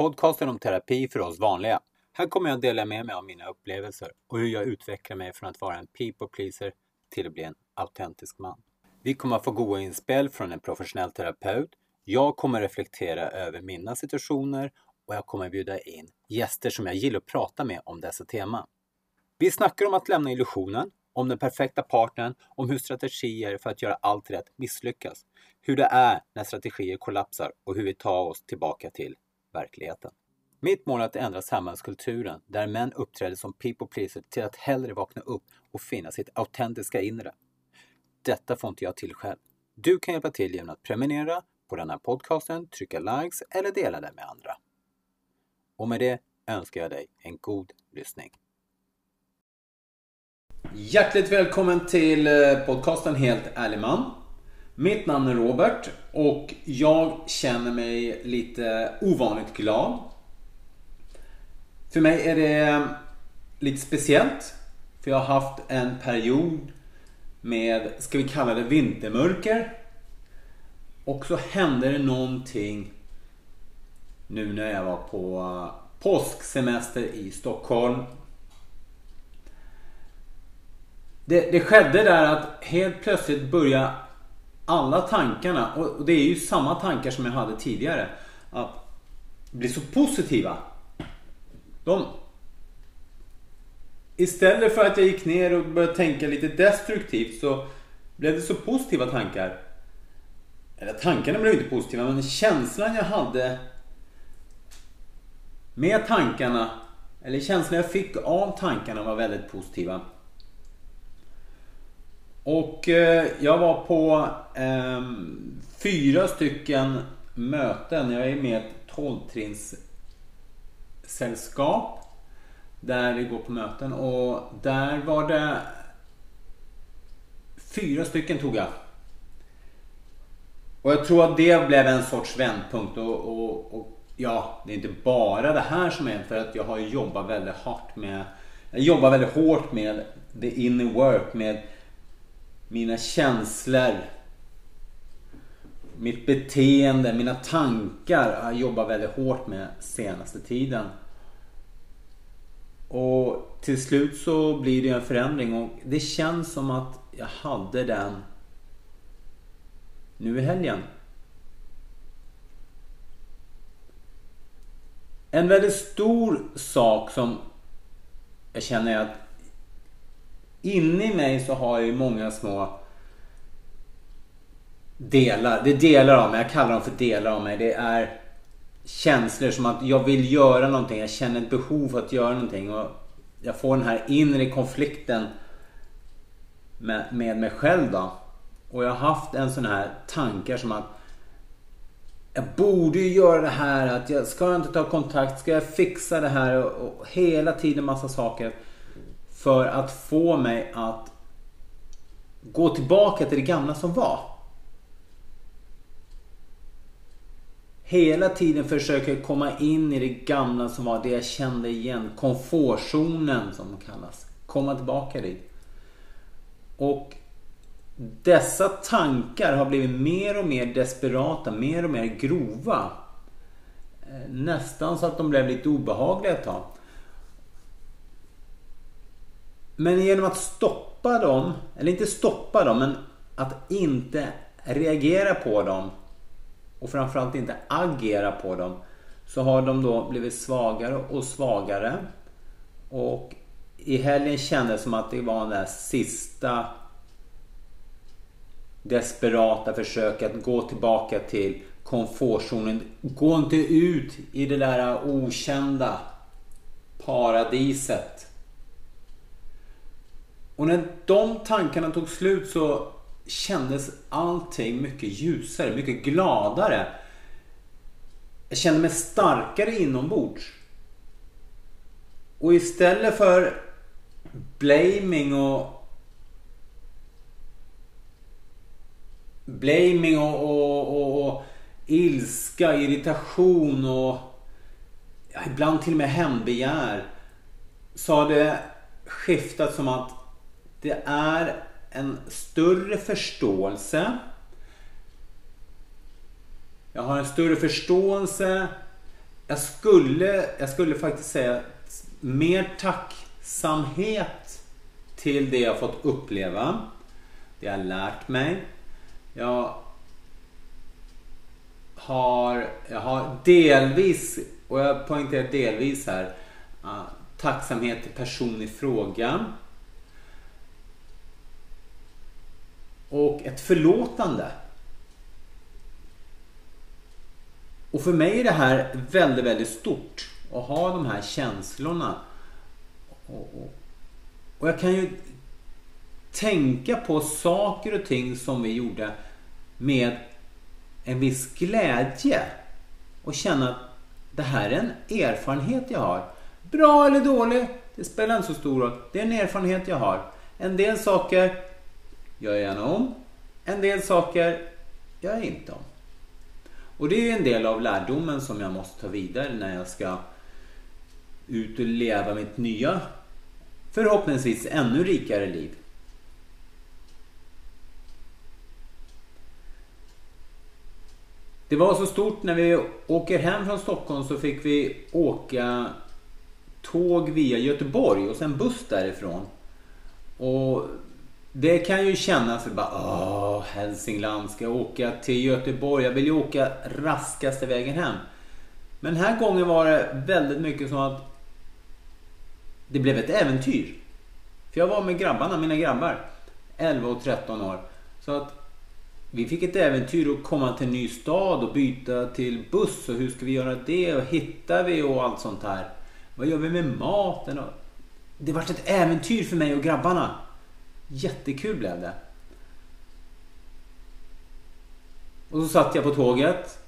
Podcasten om terapi för oss vanliga. Här kommer jag att dela med mig av mina upplevelser och hur jag utvecklar mig från att vara en people pleaser till att bli en autentisk man. Vi kommer att få goda inspel från en professionell terapeut. Jag kommer reflektera över mina situationer och jag kommer bjuda in gäster som jag gillar att prata med om dessa teman. Vi snackar om att lämna illusionen, om den perfekta partnern, om hur strategier för att göra allt rätt misslyckas, hur det är när strategier kollapsar och hur vi tar oss tillbaka till verkligheten. Mitt mål är att ändra samhällskulturen där män uppträder som people pleaser till att hellre vakna upp och finna sitt autentiska inre. Detta får inte jag till själv. Du kan hjälpa till genom att prenumerera på den här podcasten, trycka likes eller dela den med andra. Och med det önskar jag dig en god lyssning. Hjärtligt välkommen till eh, podcasten Helt ärlig man. Mitt namn är Robert och jag känner mig lite ovanligt glad. För mig är det lite speciellt. För jag har haft en period med, ska vi kalla det vintermörker. Och så hände det någonting nu när jag var på påsksemester i Stockholm. Det, det skedde där att helt plötsligt började alla tankarna, och det är ju samma tankar som jag hade tidigare, att bli så positiva. De... Istället för att jag gick ner och började tänka lite destruktivt så blev det så positiva tankar. Eller tankarna blev inte positiva men känslan jag hade med tankarna, eller känslan jag fick av tankarna var väldigt positiva. Och eh, jag var på eh, fyra stycken möten. Jag är med i ett tolvtrinssällskap. Där vi går på möten och där var det fyra stycken tog jag. Och jag tror att det blev en sorts vändpunkt och, och, och ja, det är inte bara det här som är för att jag har jobbat väldigt hårt med jag jobbar väldigt hårt med the inner work med mina känslor, mitt beteende, mina tankar har jag jobbat väldigt hårt med senaste tiden. Och till slut så blir det en förändring och det känns som att jag hade den nu i helgen. En väldigt stor sak som jag känner att inne i mig så har jag ju många små delar. Det är delar av mig. Jag kallar dem för delar av mig. Det är känslor som att jag vill göra någonting. Jag känner ett behov att göra någonting. Och jag får den här inre konflikten med, med mig själv då. Och jag har haft en sån här tankar som att jag borde ju göra det här. Att jag ska inte ta kontakt. Ska jag fixa det här? Och, och hela tiden massa saker. För att få mig att gå tillbaka till det gamla som var. Hela tiden försöker jag komma in i det gamla som var, det jag kände igen. Komfortzonen som det kallas. Komma tillbaka dit. Och dessa tankar har blivit mer och mer desperata, mer och mer grova. Eh, nästan så att de blev lite obehagliga ett tag. Men genom att stoppa dem, eller inte stoppa dem, men att inte reagera på dem och framförallt inte agera på dem så har de då blivit svagare och svagare. Och i helgen kändes det som att det var den där sista desperata försök att gå tillbaka till komfortzonen. Gå inte ut i det där okända paradiset. Och när de tankarna tog slut så kändes allting mycket ljusare, mycket gladare. Jag kände mig starkare inombords. Och istället för blaming och blaming och, och, och, och ilska, irritation och ja, ibland till och med hämndbegär. Så har det skiftat som att det är en större förståelse. Jag har en större förståelse, jag skulle, jag skulle faktiskt säga mer tacksamhet till det jag fått uppleva. Det jag lärt mig. Jag har, jag har delvis, och jag poängterar delvis här, ah, tacksamhet till person i fråga. Och ett förlåtande. Och för mig är det här väldigt, väldigt stort. Att ha de här känslorna. Och, och, och jag kan ju tänka på saker och ting som vi gjorde med en viss glädje. Och känna att det här är en erfarenhet jag har. Bra eller dålig, det spelar inte så stor roll. Det är en erfarenhet jag har. En del saker gör jag gärna om. En del saker gör jag inte om. Och det är en del av lärdomen som jag måste ta vidare när jag ska ut och leva mitt nya, förhoppningsvis ännu rikare liv. Det var så stort när vi åker hem från Stockholm så fick vi åka tåg via Göteborg och sen buss därifrån. Och det kan ju kännas bara, åh, Hälsingland, ska jag åka till Göteborg? Jag vill ju åka raskaste vägen hem. Men den här gången var det väldigt mycket som att det blev ett äventyr. För jag var med grabbarna, mina grabbar, 11 och 13 år. Så att vi fick ett äventyr att komma till en ny stad och byta till buss och hur ska vi göra det och hittar vi och allt sånt här. Vad gör vi med maten? Och... Det vart ett äventyr för mig och grabbarna. Jättekul blev det. Och så satt jag på tåget.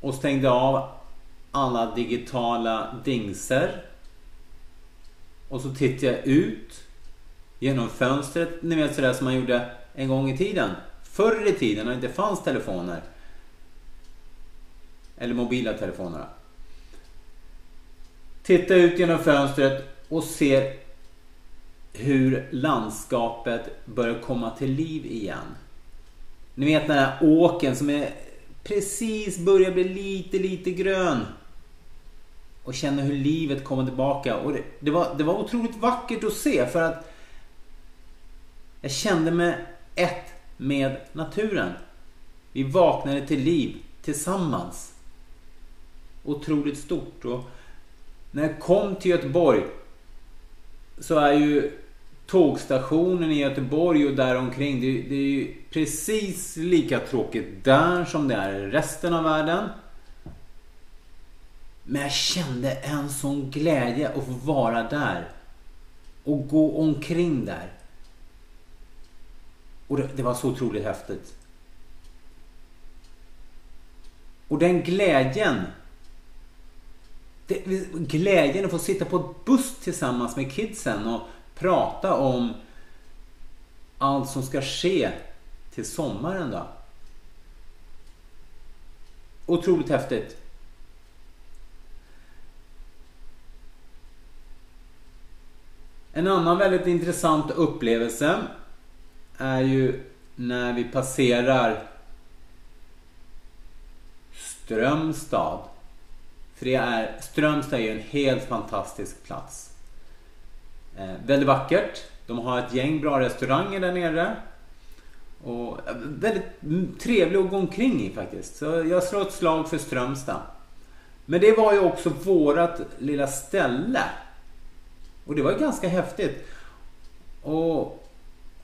Och stängde av alla digitala dingser. Och så tittade jag ut genom fönstret. Ni vet sådär som man gjorde en gång i tiden. Förr i tiden när det inte fanns telefoner. Eller mobila telefoner. Titta ut genom fönstret och ser hur landskapet börjar komma till liv igen. Ni vet den här åken som är precis börjar bli lite, lite grön. Och känner hur livet kommer tillbaka. Och det, det, var, det var otroligt vackert att se för att jag kände mig ett med naturen. Vi vaknade till liv tillsammans. Otroligt stort. Och när jag kom till Göteborg så är ju tågstationen i Göteborg och däromkring. Det, det är ju precis lika tråkigt där som det är i resten av världen. Men jag kände en sån glädje att få vara där. Och gå omkring där. Och det, det var så otroligt häftigt. Och den glädjen. Det, glädjen att få sitta på ett buss tillsammans med kidsen och prata om allt som ska ske till sommaren då. Otroligt häftigt. En annan väldigt intressant upplevelse är ju när vi passerar Strömstad. För det är, Strömstad är ju en helt fantastisk plats. Eh, väldigt vackert. De har ett gäng bra restauranger där nere. Och eh, väldigt trevlig att gå omkring i faktiskt. Så jag slår ett slag för Strömstad. Men det var ju också vårat lilla ställe. Och det var ju ganska häftigt. Och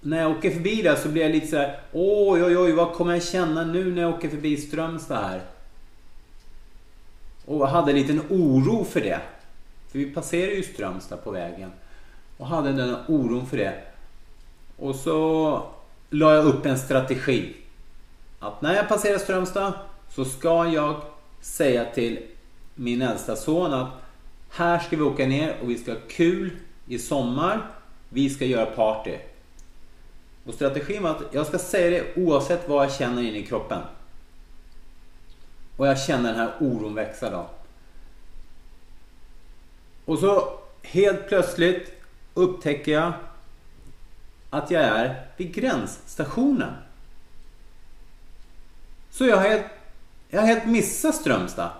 när jag åker förbi där så blir jag lite så här. Oj, oj, oj, vad kommer jag känna nu när jag åker förbi Strömstad här? Och hade en liten oro för det. För vi passerar ju Strömstad på vägen. Och hade den oron för det. Och så la jag upp en strategi. Att när jag passerar Strömstad så ska jag säga till min äldsta son att här ska vi åka ner och vi ska ha kul i sommar. Vi ska göra party. Och strategin var att jag ska säga det oavsett vad jag känner in i kroppen. Och jag känner den här oron växa då. Och så helt plötsligt upptäcker jag att jag är vid gränsstationen. Så jag helt, Jag har helt missat Strömstad.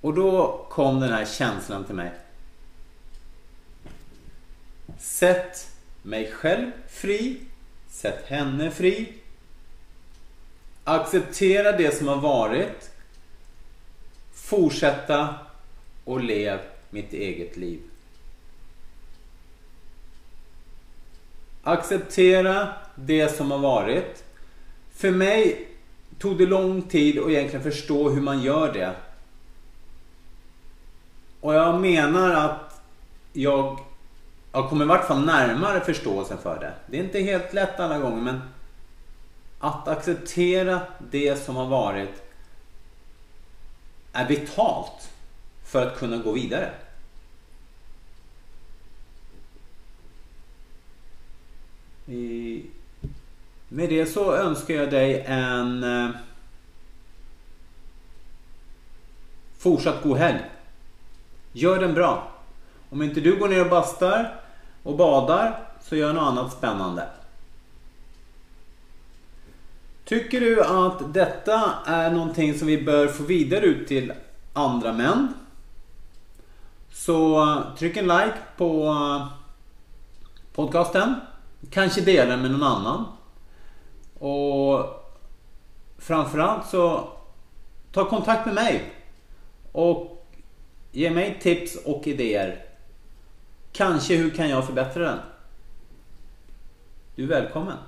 Och då kom den här känslan till mig. Sätt mig själv fri. Sätt henne fri. Acceptera det som har varit. Fortsätta och lev mitt eget liv. Acceptera det som har varit. För mig tog det lång tid att egentligen förstå hur man gör det. Och jag menar att jag jag kommer i vart fall närmare förståelsen för det. Det är inte helt lätt alla gånger men att acceptera det som har varit är vitalt för att kunna gå vidare. Med det så önskar jag dig en eh, fortsatt god helg. Gör den bra. Om inte du går ner och bastar och badar så gör något annat spännande. Tycker du att detta är någonting som vi bör få vidare ut till andra män? Så tryck en like på eh, podcasten. Kanske dela den med någon annan. Och framförallt så ta kontakt med mig. Och ge mig tips och idéer. Kanske hur kan jag förbättra den? Du är välkommen.